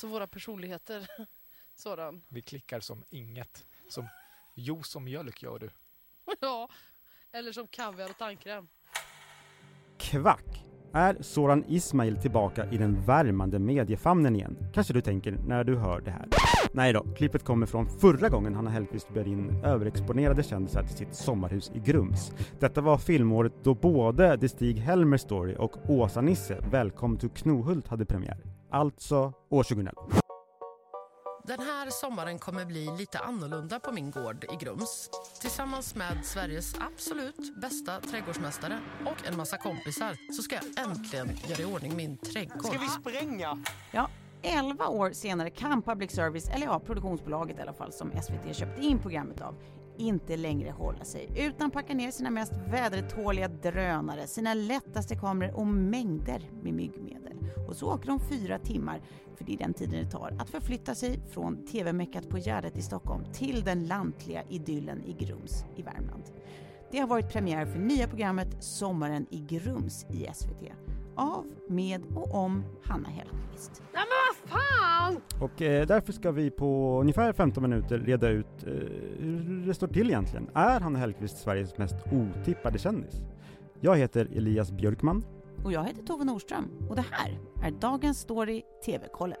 Alltså våra personligheter. Sådan. Vi klickar som inget. Som juice och mjölk gör du. Ja, eller som kaviar och tandkräm. Kvack! Är Soran Ismail tillbaka i den värmande mediefamnen igen? Kanske du tänker när du hör det här. Nej då, klippet kommer från förra gången Hanna Hellquist bjöd in överexponerade kändisar till sitt sommarhus i Grums. Detta var filmåret då både The Stig-Helmer Story och Åsa-Nisse Välkommen till Knohult hade premiär. Alltså år 2011. Den här sommaren kommer bli lite annorlunda på min gård i Grums. Tillsammans med Sveriges absolut bästa trädgårdsmästare och en massa kompisar så ska jag äntligen göra i ordning min trädgård. Ska vi spränga? Ja, 11 år senare kan public service, eller ja, produktionsbolaget i alla fall som SVT köpte in programmet av, inte längre hålla sig utan packa ner sina mest vädertåliga drönare, sina lättaste kameror och mängder med myggmedel. Och så åker de fyra timmar, för det är den tiden det tar, att förflytta sig från TV-meckat på Gärdet i Stockholm till den lantliga idyllen i Grums i Värmland. Det har varit premiär för nya programmet Sommaren i Grums i SVT. Av, med och om Hanna Hellquist. Nej men vad fan! Och eh, därför ska vi på ungefär 15 minuter reda ut eh, hur det står till egentligen. Är Hanna Hellquist Sveriges mest otippade kändis? Jag heter Elias Björkman. Och jag heter Tove Nordström och det här är dagens story TV-kollen.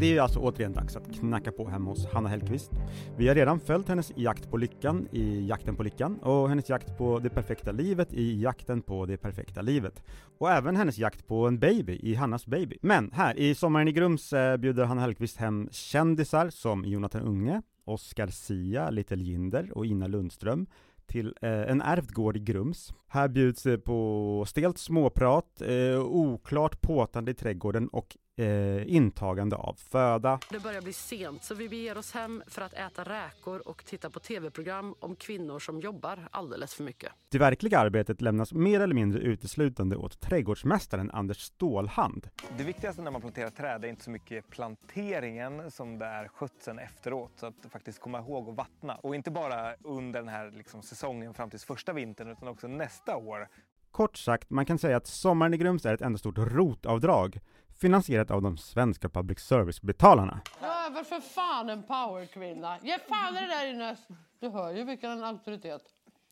Det är alltså återigen dags att knacka på hemma hos Hanna Hellquist. Vi har redan följt hennes jakt på lyckan i Jakten på lyckan och hennes jakt på det perfekta livet i Jakten på det perfekta livet. Och även hennes jakt på en baby i Hannas baby. Men här i Sommaren i Grums eh, bjuder Hanna Hellquist hem kändisar som Jonathan Unge, Oscar Sia, Little Jinder och Ina Lundström till eh, en ärvd gård i Grums. Här bjuds det på stelt småprat, eh, oklart påtande i trädgården och eh, intagande av föda. Det börjar bli sent så vi beger oss hem för att äta räkor och titta på tv-program om kvinnor som jobbar alldeles för mycket. Det verkliga arbetet lämnas mer eller mindre uteslutande åt trädgårdsmästaren Anders Stålhand. Det viktigaste när man planterar träd är inte så mycket planteringen som det är skötseln efteråt. Så att faktiskt komma ihåg att vattna. Och inte bara under den här liksom, säsongen fram till första vintern utan också nästa år. Kort sagt, man kan säga att Sommaren i Grums är ett enda stort rotavdrag finansierat av de svenska public service-betalarna. Över för fan en powerkvinna! Ge fan i det där inne! Du hör ju vilken en auktoritet.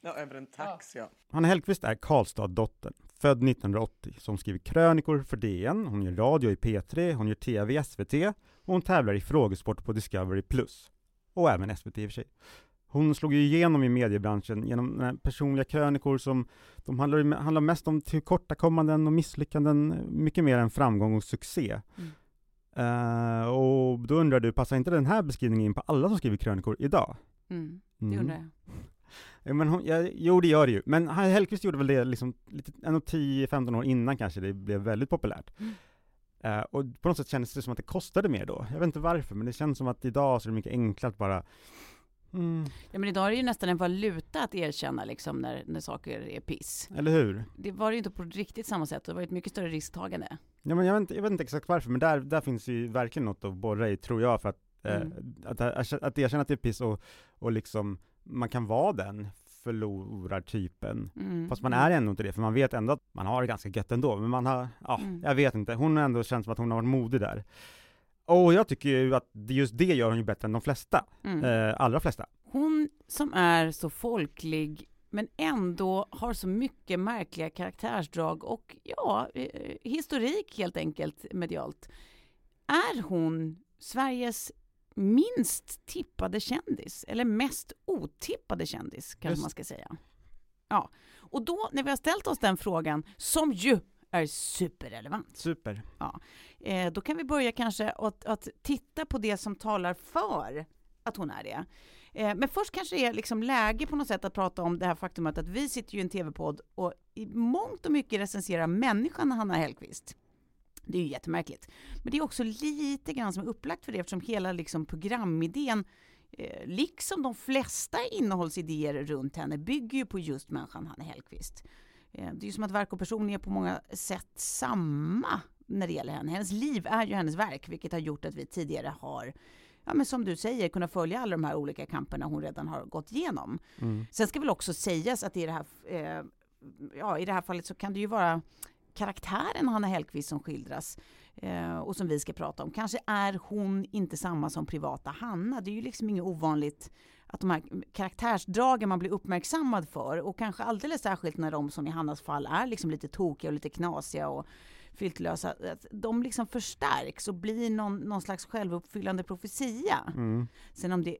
Ja, över en tax ja. Hanna Hellquist är Karlstad-dottern, född 1980, som skriver krönikor för DN, hon gör radio i P3, hon gör TV i SVT och hon tävlar i frågesport på Discovery+. Och även SVT i och för sig. Hon slog ju igenom i mediebranschen genom personliga krönikor som de handlar, handlar mest om tillkortakommanden och misslyckanden, mycket mer än framgång och succé. Mm. Uh, och då undrar du, passar inte den här beskrivningen in på alla som skriver krönikor idag? Mm, det mm. undrar jag. Ja, men hon, ja, jo, det gör det ju. Men Hellquist gjorde väl det liksom, lite, 10-15 år innan kanske det blev väldigt populärt. Mm. Uh, och på något sätt kändes det som att det kostade mer då. Jag vet inte varför, men det känns som att idag så är det mycket enklare att bara Mm. Ja, men idag är det ju nästan en valuta att erkänna liksom när, när saker är piss. Eller hur? Det var det ju inte på riktigt samma sätt, det var ett mycket större risktagande. Ja, men jag, vet inte, jag vet inte exakt varför, men där, där finns ju verkligen något att borra i, tror jag, för att, eh, mm. eh, att, att, erkänna att det är piss och, och liksom, man kan vara den förlorartypen. Mm. Fast man är ändå inte det, för man vet ändå att man har det ganska gött ändå, men man har, ja, mm. jag vet inte, hon har ändå känts som att hon har varit modig där. Och jag tycker ju att just det gör hon ju bättre än de flesta, mm. eh, allra flesta. Hon som är så folklig men ändå har så mycket märkliga karaktärsdrag och ja, eh, historik helt enkelt medialt. Är hon Sveriges minst tippade kändis? Eller mest otippade kändis, kanske Just. man ska säga. Ja, och då när vi har ställt oss den frågan, som ju är superrelevant. Super. Ja, eh, då kan vi börja kanske att, att titta på det som talar för att hon är det. Eh, men först kanske det är liksom läge på något sätt att prata om det här faktumet att vi sitter ju i en tv-podd och i mångt och mycket recenserar människan Hanna Hellquist. Det är ju jättemärkligt. Men det är också lite grann som är upplagt för det eftersom hela liksom programidén eh, liksom de flesta innehållsidéer runt henne bygger ju på just människan Hanna Hellquist. Eh, det är ju som att verk och person är på många sätt samma när det gäller henne. Hennes liv är ju hennes verk, vilket har gjort att vi tidigare har ja men som du säger, kunna följa alla de här olika kamperna hon redan har gått igenom. Mm. Sen ska väl också sägas att i det här, eh, ja, i det här fallet så kan det ju vara karaktären Hanna Hellquist som skildras eh, och som vi ska prata om. Kanske är hon inte samma som privata Hanna. Det är ju liksom inget ovanligt att de här karaktärsdragen man blir uppmärksammad för och kanske alldeles särskilt när de som i Hannas fall är liksom lite tokiga och lite knasiga och filtlösa, att de liksom förstärks och blir någon, någon slags självuppfyllande profetia. Mm. Sen om det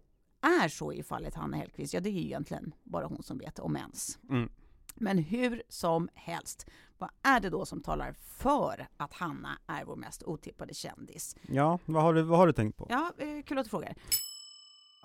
är så i fallet Hanna Hellquist, ja det är ju egentligen bara hon som vet, om ens. Mm. Men hur som helst, vad är det då som talar för att Hanna är vår mest otippade kändis? Ja, vad har, du, vad har du tänkt på? Ja, eh, kul att du frågar.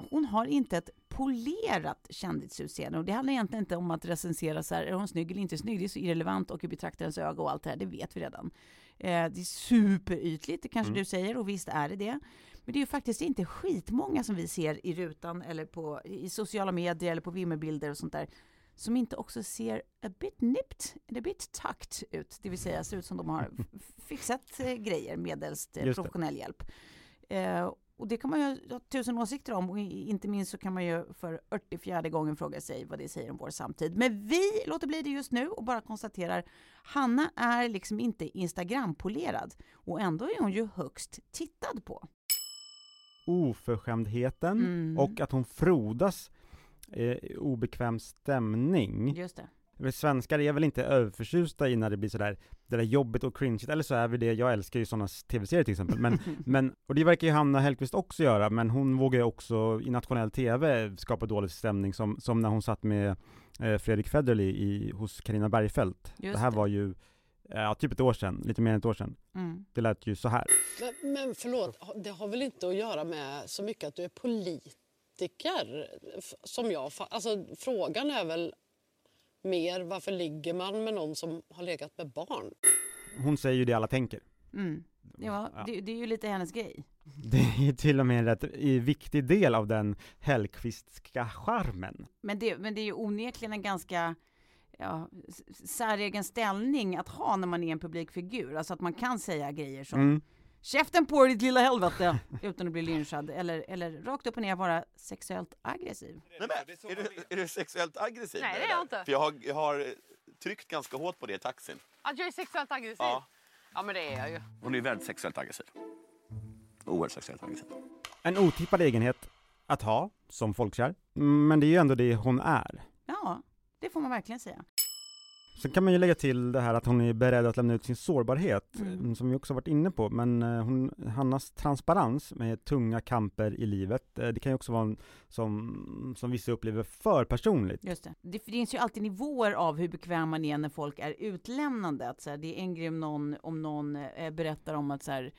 Hon har inte ett polerat kändisutseende och det handlar egentligen inte om att recensera så här, är hon snygg eller inte snygg? Det är så irrelevant och i betraktarens öga och allt det här, det vet vi redan. Eh, det är superytligt, det kanske Mm. du säger och visst är det det. Men det är ju faktiskt inte skitmånga som vi ser i rutan eller på, i sociala medier eller på vimmelbilder och sånt där som inte också ser a bit nipped, a bit tucked ut, det vill säga ser ut som de har fixat eh, grejer medelst eh, professionell hjälp. Eh, och det kan man ju ha tusen åsikter om och inte minst så kan man ju för 44 gången fråga sig vad det säger om vår samtid. Men vi låter bli det just nu och bara konstaterar Hanna är liksom inte Instagram-polerad och ändå är hon ju högst tittad på. Oförskämdheten Mm. och att hon frodas eh, i obekväm stämning. Just det. Svenskar är väl inte överförtjusta i när det blir sådär, det där jobbigt och cringeigt, eller så är vi det, jag älskar ju sådana tv-serier till exempel, men, men, och det verkar ju Hanna Hellquist också göra, men hon vågar ju också i nationell tv skapa dålig stämning, som, som när hon satt med eh, Fredrik Federley i, hos Carina Bergfeldt. Just det här det. var ju, eh, ja, typ ett år sedan, lite mer än ett år sedan. Mm. Det lät ju så här. Men, men förlåt, det har väl inte att göra med så mycket att du är politiker? Som jag, alltså, frågan är väl mer varför ligger man med någon som har legat med barn? Hon säger ju det alla tänker. Mm. Ja, Ja. Det, det är ju lite hennes grej. Det är till och med en rätt i- viktig del av den Hellqvistska charmen. Men det, men det är ju onekligen en ganska ja, säregen ställning att ha när man är en publikfigur. Alltså att man kan säga grejer som Mm. Käften på dig ditt lilla helvete! Utan att bli lynchad. Eller, eller rakt upp och ner vara sexuellt aggressiv. Nej, men, är, du, är du sexuellt aggressiv? Nej, det är jag inte. För jag har, jag har tryckt ganska hårt på det i taxin. Att jag är sexuellt aggressiv? Ja. Ja, men det är jag ju. Hon är väldigt sexuellt aggressiv. Oerhört sexuellt aggressiv. En otippad egenhet att ha, som folkkär. Men det är ju ändå det hon är. Ja, det får man verkligen säga. Sen kan man ju lägga till det här att hon är beredd att lämna ut sin sårbarhet, Mm. mm, som vi också varit inne på, men eh, hon, Hannas transparens med tunga kamper i livet, eh, det kan ju också vara en, som, som vissa upplever för personligt. Just det. Det finns ju alltid nivåer av hur bekväm man är när folk är utlämnande. Att så här, det är en grej om någon, om någon eh, berättar om att så här,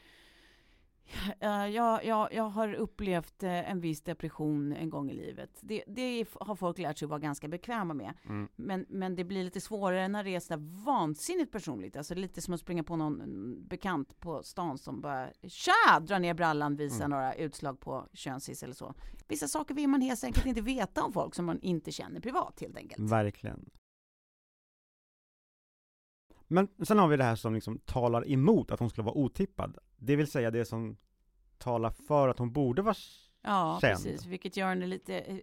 jag, jag, jag har upplevt eh, en viss depression en gång i livet. Det, det har folk lärt sig vara ganska bekväma med. Mm. Men, men det blir lite svårare när det är så där vansinnigt personligt. Alltså lite som att springa på någon mm, bekant på stan som bara tja, drar ner brallan, visar Mm. några utslag på könshiss eller så. Vissa saker vill man helt enkelt inte veta om folk som man inte känner privat helt enkelt. Verkligen. Men sen har vi det här som liksom talar emot att hon skulle vara otippad. Det vill säga det som talar för att hon borde vara Ja, känd. precis. Vilket gör henne lite... eh,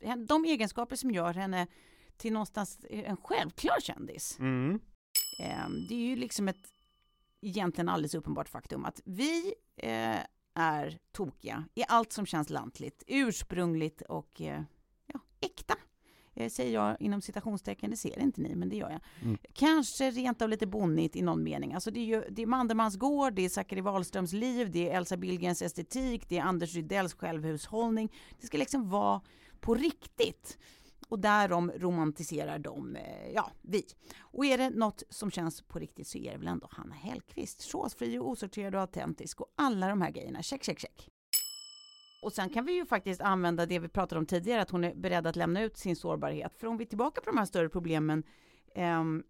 eh, De egenskaper som gör henne till någonstans eh, en självklar kändis. Mm. Eh, Det är ju liksom ett egentligen alldeles uppenbart faktum att vi är tokiga i allt som känns lantligt, ursprungligt och. Eh, säger jag inom citationstecken, det ser inte ni, men det gör jag. Mm. Kanske rent av lite bonnigt i någon mening. Alltså det är ju det är Mandelmans gård, det är Zachary Wahlströms liv, det är Elsa Billgrens estetik, det är Anders Rydells självhushållning. Det ska liksom vara på riktigt. Och därom romantiserar de, eh, ja, vi. Och är det något som känns på riktigt så är det väl ändå Hanna Hellquist. Såsfri och osorterad och autentisk och alla de här grejerna. Check, check, check. Och sen kan vi ju faktiskt använda det vi pratade om tidigare, att hon är beredd att lämna ut sin sårbarhet. För om vi är tillbaka på de här större problemen, ehm,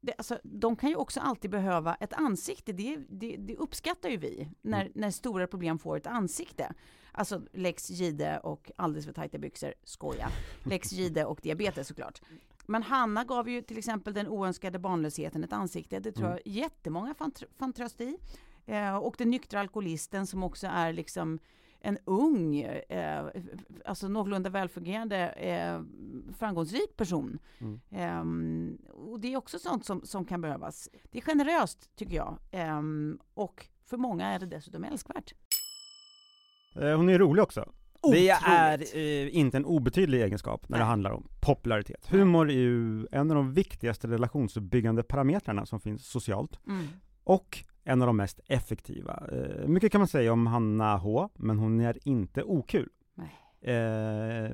det, alltså, de kan ju också alltid behöva ett ansikte. Det, det, det uppskattar ju vi, när, när stora problem får ett ansikte. Alltså Lex Gide och alldeles för tajta byxor, skoja. Lex Gide och diabetes såklart. Men Hanna gav ju till exempel den oönskade barnlösheten ett ansikte. Det tror jag jättemånga fann, fann tröst i. Eh, och den nyktra alkoholisten som också är liksom en ung, eh, alltså någorlunda välfungerande, eh, framgångsrik person. Mm. Ehm, och det är också sånt som, som kan behövas. Det är generöst, tycker jag. Ehm, och för många är det dessutom älskvärt. Eh, Hon är rolig också. Det Otroligt. är eh, inte en obetydlig egenskap när det Nej. handlar om popularitet. Humor är ju en av de viktigaste relationsbyggande parametrarna som finns socialt, Mm. och en av de mest effektiva. Eh, mycket kan man säga om Hanna H, men hon är inte okul. Nej. Eh,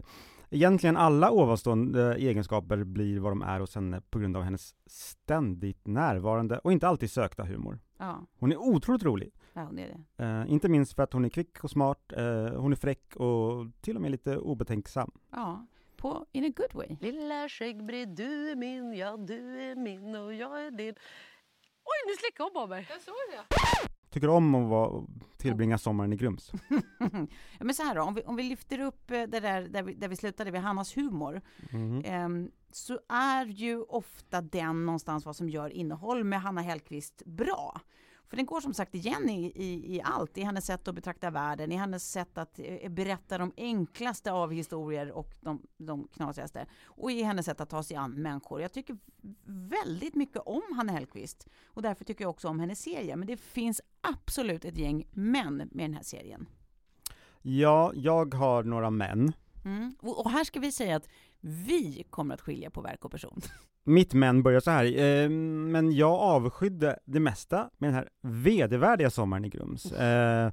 egentligen alla ovanstående egenskaper blir vad de är hos henne på grund av hennes ständigt närvarande och inte alltid sökta humor. Ja, Hon är otroligt rolig. ja, det är det. Eh, inte minst för att hon är kvick och smart, eh, hon är fräck och till och med lite obetänksam. Ja, på, in a good way. Lilla skäggbredd, du är min, ja du är min och jag är din. Oj, nu slickade hon på mig. Jag såg det. Tycker om att vara, tillbringa sommaren i Grums. ja, men så här då, om vi, om vi lyfter upp eh, det där, där vi, där vi slutade vid Hannas humor, Mhm. ehm, så är ju ofta den någonstans vad som gör innehåll med Hanna Hellquist bra. För den går som sagt igen i, i, i allt, i hennes sätt att betrakta världen, i hennes sätt att eh, berätta de enklaste av historier och de, de knasigaste. Och i hennes sätt att ta sig an människor. Jag tycker väldigt mycket om Hanna Hellquist och därför tycker jag också om hennes serie. Men det finns absolut ett gäng män med den här serien. Ja, jag har några män. Mm. Och, och här ska vi säga att vi kommer att skilja på verk och person. Mitt män börjar så här, eh, men jag avskydde det mesta med den här vedervärdiga sommaren i Grums. Eh,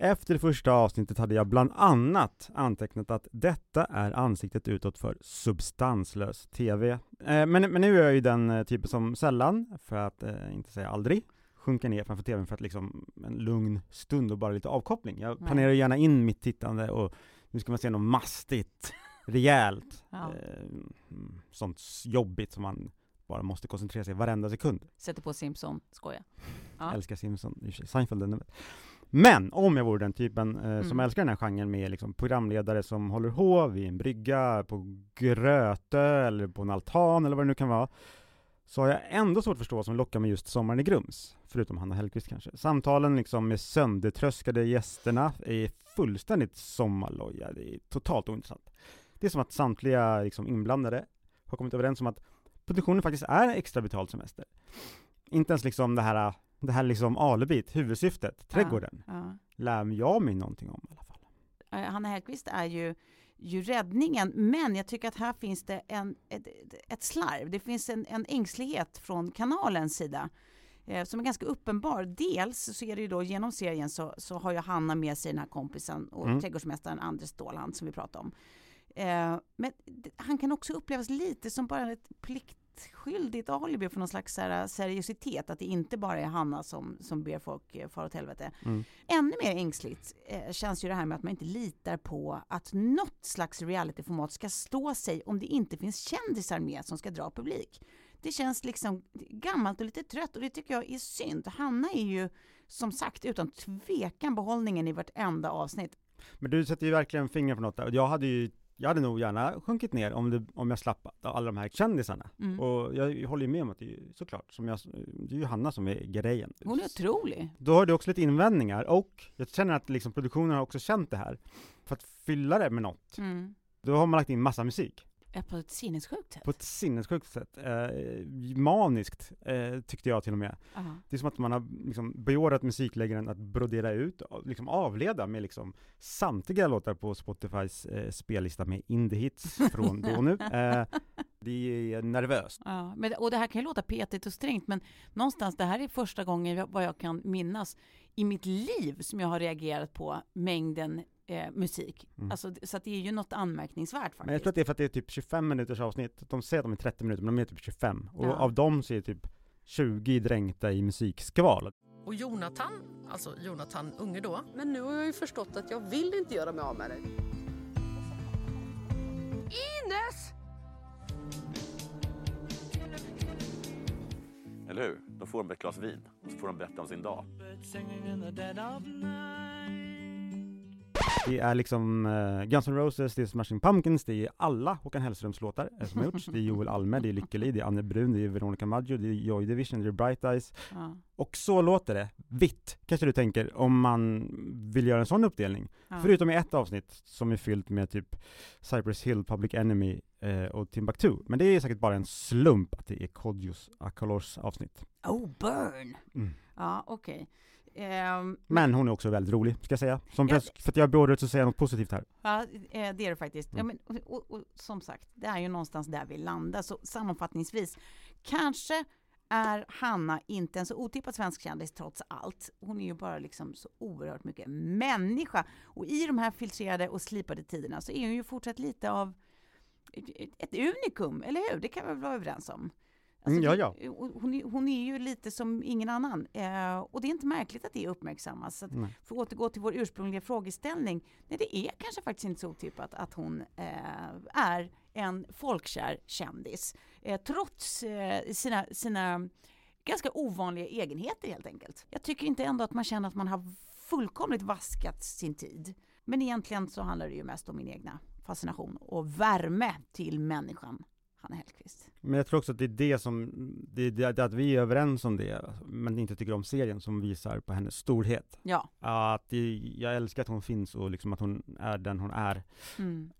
efter det första avsnittet hade jag bland annat antecknat att detta är ansiktet utåt för substanslös TV. Eh, men, men nu är jag ju den eh, typen som sällan, för att eh, inte säga aldrig, sjunker ner framför TVn för att liksom en lugn stund och bara lite avkoppling. Jag planerar gärna in mitt tittande och nu ska man se något mastigt, rejält, Ja. eh, mm, sånt jobbigt som man bara måste koncentrera sig varenda sekund. Sätter på Simpson, skoja. Ja. Älskar Simpson, i Seinfeld bättre. Men om jag vore den typen eh, som Mm. älskar den här genren med liksom programledare som håller hov vid en brygga, på Gröte eller på en altan eller vad det nu kan vara, så har jag ändå svårt att förstå vad som lockar med just Sommaren i Grums, förutom Hanna Hellquist kanske. Samtalen liksom med söndertröskade gästerna är fullständigt sommarloja, det är totalt ointressant. Det är som att samtliga liksom inblandade har kommit överens om att produktionen faktiskt är extra betald semester. Inte ens liksom det här, det här liksom alibit, huvudsyftet, trädgården, Ja. lär jag mig någonting om i alla fall. Hanna Hellquist är ju, ju räddningen, men jag tycker att här finns det en, ett, ett slarv. Det finns en, en ängslighet från kanalens sida eh, som är ganska uppenbar. Dels så är det ju då genom serien så, så har ju Hanna med sig den här kompisen och Mm. trädgårdsmästaren Anders Stålhand som vi pratade om. Eh, men han kan också upplevas lite som bara ett pliktskyldigt alibi för någon slags här, seriositet, att det inte bara är Hanna som, som ber folk eh, fara åt helvete. Mm. Ännu mer ängsligt eh, känns ju det här med att man inte litar på att något slags realityformat ska stå sig om det inte finns kändisar med som ska dra publik. Det känns liksom gammalt och lite trött och det tycker jag är synd. Hanna är ju som sagt utan tvekan behållningen i vartenda avsnitt. Men du sätter ju verkligen fingret på något där. Jag hade ju jag hade nog gärna sjunkit ner om, det, om jag slapp alla de här kändisarna. Mm. Och jag håller ju med om att det är såklart, som jag, det är ju Hanna som är grejen. Hon är otrolig. Då har du också lite invändningar, och jag känner att liksom produktionen har också känt det här. För att fylla det med något, Mm. då har man lagt in massa musik. Ja, På ett sinnessjukt sätt. På ett sinnessjukt sätt. Eh, maniskt, eh, tyckte jag till och med. Aha. Det är som att man har liksom beordrat musikläggaren att brodera ut, liksom avleda med liksom samtliga låtar på Spotifys eh, spellista med indie-hits från då och nu. Eh, det är nervöst. Ja, men, och det här kan ju låta petigt och strängt, men någonstans, det här är första gången vad jag kan minnas i mitt liv som jag har reagerat på mängden eh, musik. Mm. Alltså, så att det är ju något anmärkningsvärt faktiskt. Men jag tror att det är för att det är typ 25 minuters avsnitt. De säger att de är 30 minuter, men de är typ 25. Och Ja. av dem så är typ 20 dränkta i musikskval. Och Jonathan, alltså Jonathan Unge då, Men nu har jag ju förstått att jag vill inte göra mig av med dig. Ines! Eller hur? Då får de ett glas vin och så får de berätta om sin dag. Det är liksom uh, Guns N' Roses, det är Smashing Pumpkins, det är alla Håkan Hellströms låtar eh, som har gjorts. Det är Joel Alme, det är Lykke Li, det är Anne Brun, det är Veronica Maggio, det är Joy Division, det är Bright Eyes. Ja. Och så låter det, vitt, kanske du tänker, om man vill göra en sån uppdelning. Ja. Förutom i ett avsnitt som är fyllt med typ Cypress Hill, Public Enemy eh, och Timbuktu. Men det är säkert bara en slump att det är Kodjos Akolors avsnitt. Oh, burn! Mm. Ja, okej. Ehm, Men hon är också väldigt rolig, ska jag säga. Som Ja. för att jag beordrat så säger jag något positivt här. Ja, eh, det är det faktiskt. Ja, Mm. men, och, och, och, som sagt, det är ju någonstans där vi landar. Så sammanfattningsvis, kanske är Hanna inte en så otippad svensk kändis trots allt. Hon är ju bara liksom så oerhört mycket människa. Och i de här filtrerade och slipade tiderna så är hon ju fortsatt lite av ett- ett unikum, eller hur? Det kan vi väl vara överens om? Mm, ja, ja. Hon, är, hon är ju lite som ingen annan. Eh, och det är inte märkligt att det uppmärksammas. Så att Nej. för att återgå till vår ursprungliga frågeställning. Nej, det är kanske faktiskt inte så otippat att hon eh, är en folkkär kändis. Eh, trots eh, sina, sina ganska ovanliga egenheter helt enkelt. Jag tycker inte ändå att man känner att man har fullkomligt vaskat sin tid. Men egentligen så handlar det ju mest om min egna fascination och värme till människan Hanna Hellquist. Men jag tror också att det är det som, det är det, att vi är överens om det, men inte tycker om serien, som visar på hennes storhet. Ja. Att det, jag älskar att hon finns och liksom att hon är den hon är. Mm.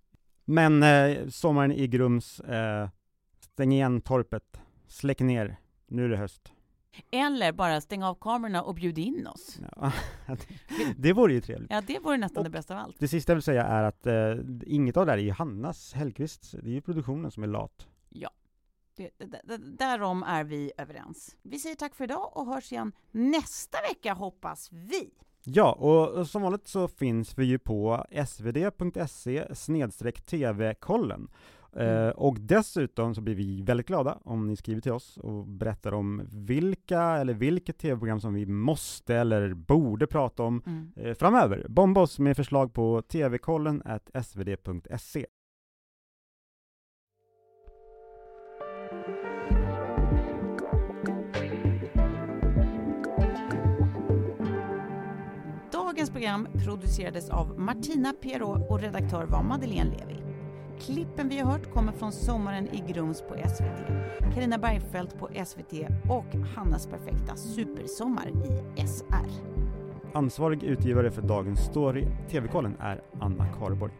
Men eh, sommaren i Grums, eh, stäng igen torpet, släck ner, nu är det höst. Eller bara stänga av kamerorna och bjuda in oss. Ja, det, det vore ju trevligt. Ja, det vore nästan Och- det bästa av allt. Det sista jag vill säga är att eh, inget av det här är ju Hannas Hellqvists, det är ju produktionen som är lat. Det, det, det, därom är vi överens. Vi säger tack för idag och hörs igen nästa vecka hoppas vi. Ja, och som vanligt så finns vi ju på svd.se snedstreck tv-kollen. Eh, och dessutom så blir vi väldigt glada om ni skriver till oss och berättar om vilka eller vilket tv-program som vi måste eller borde prata om Mm. eh, framöver. Bomba oss med förslag på tvkollen svd.se. Dagens program producerades av Martina Pierrot och redaktör var Madeleine Levi. Klippen vi har hört kommer från Sommaren i Grums på SVT, Karina Bergfeldt på SVT och Hannas perfekta Supersommar i SR. Ansvarig utgivare för dagens story, TV-kollen, är Anna Karborg.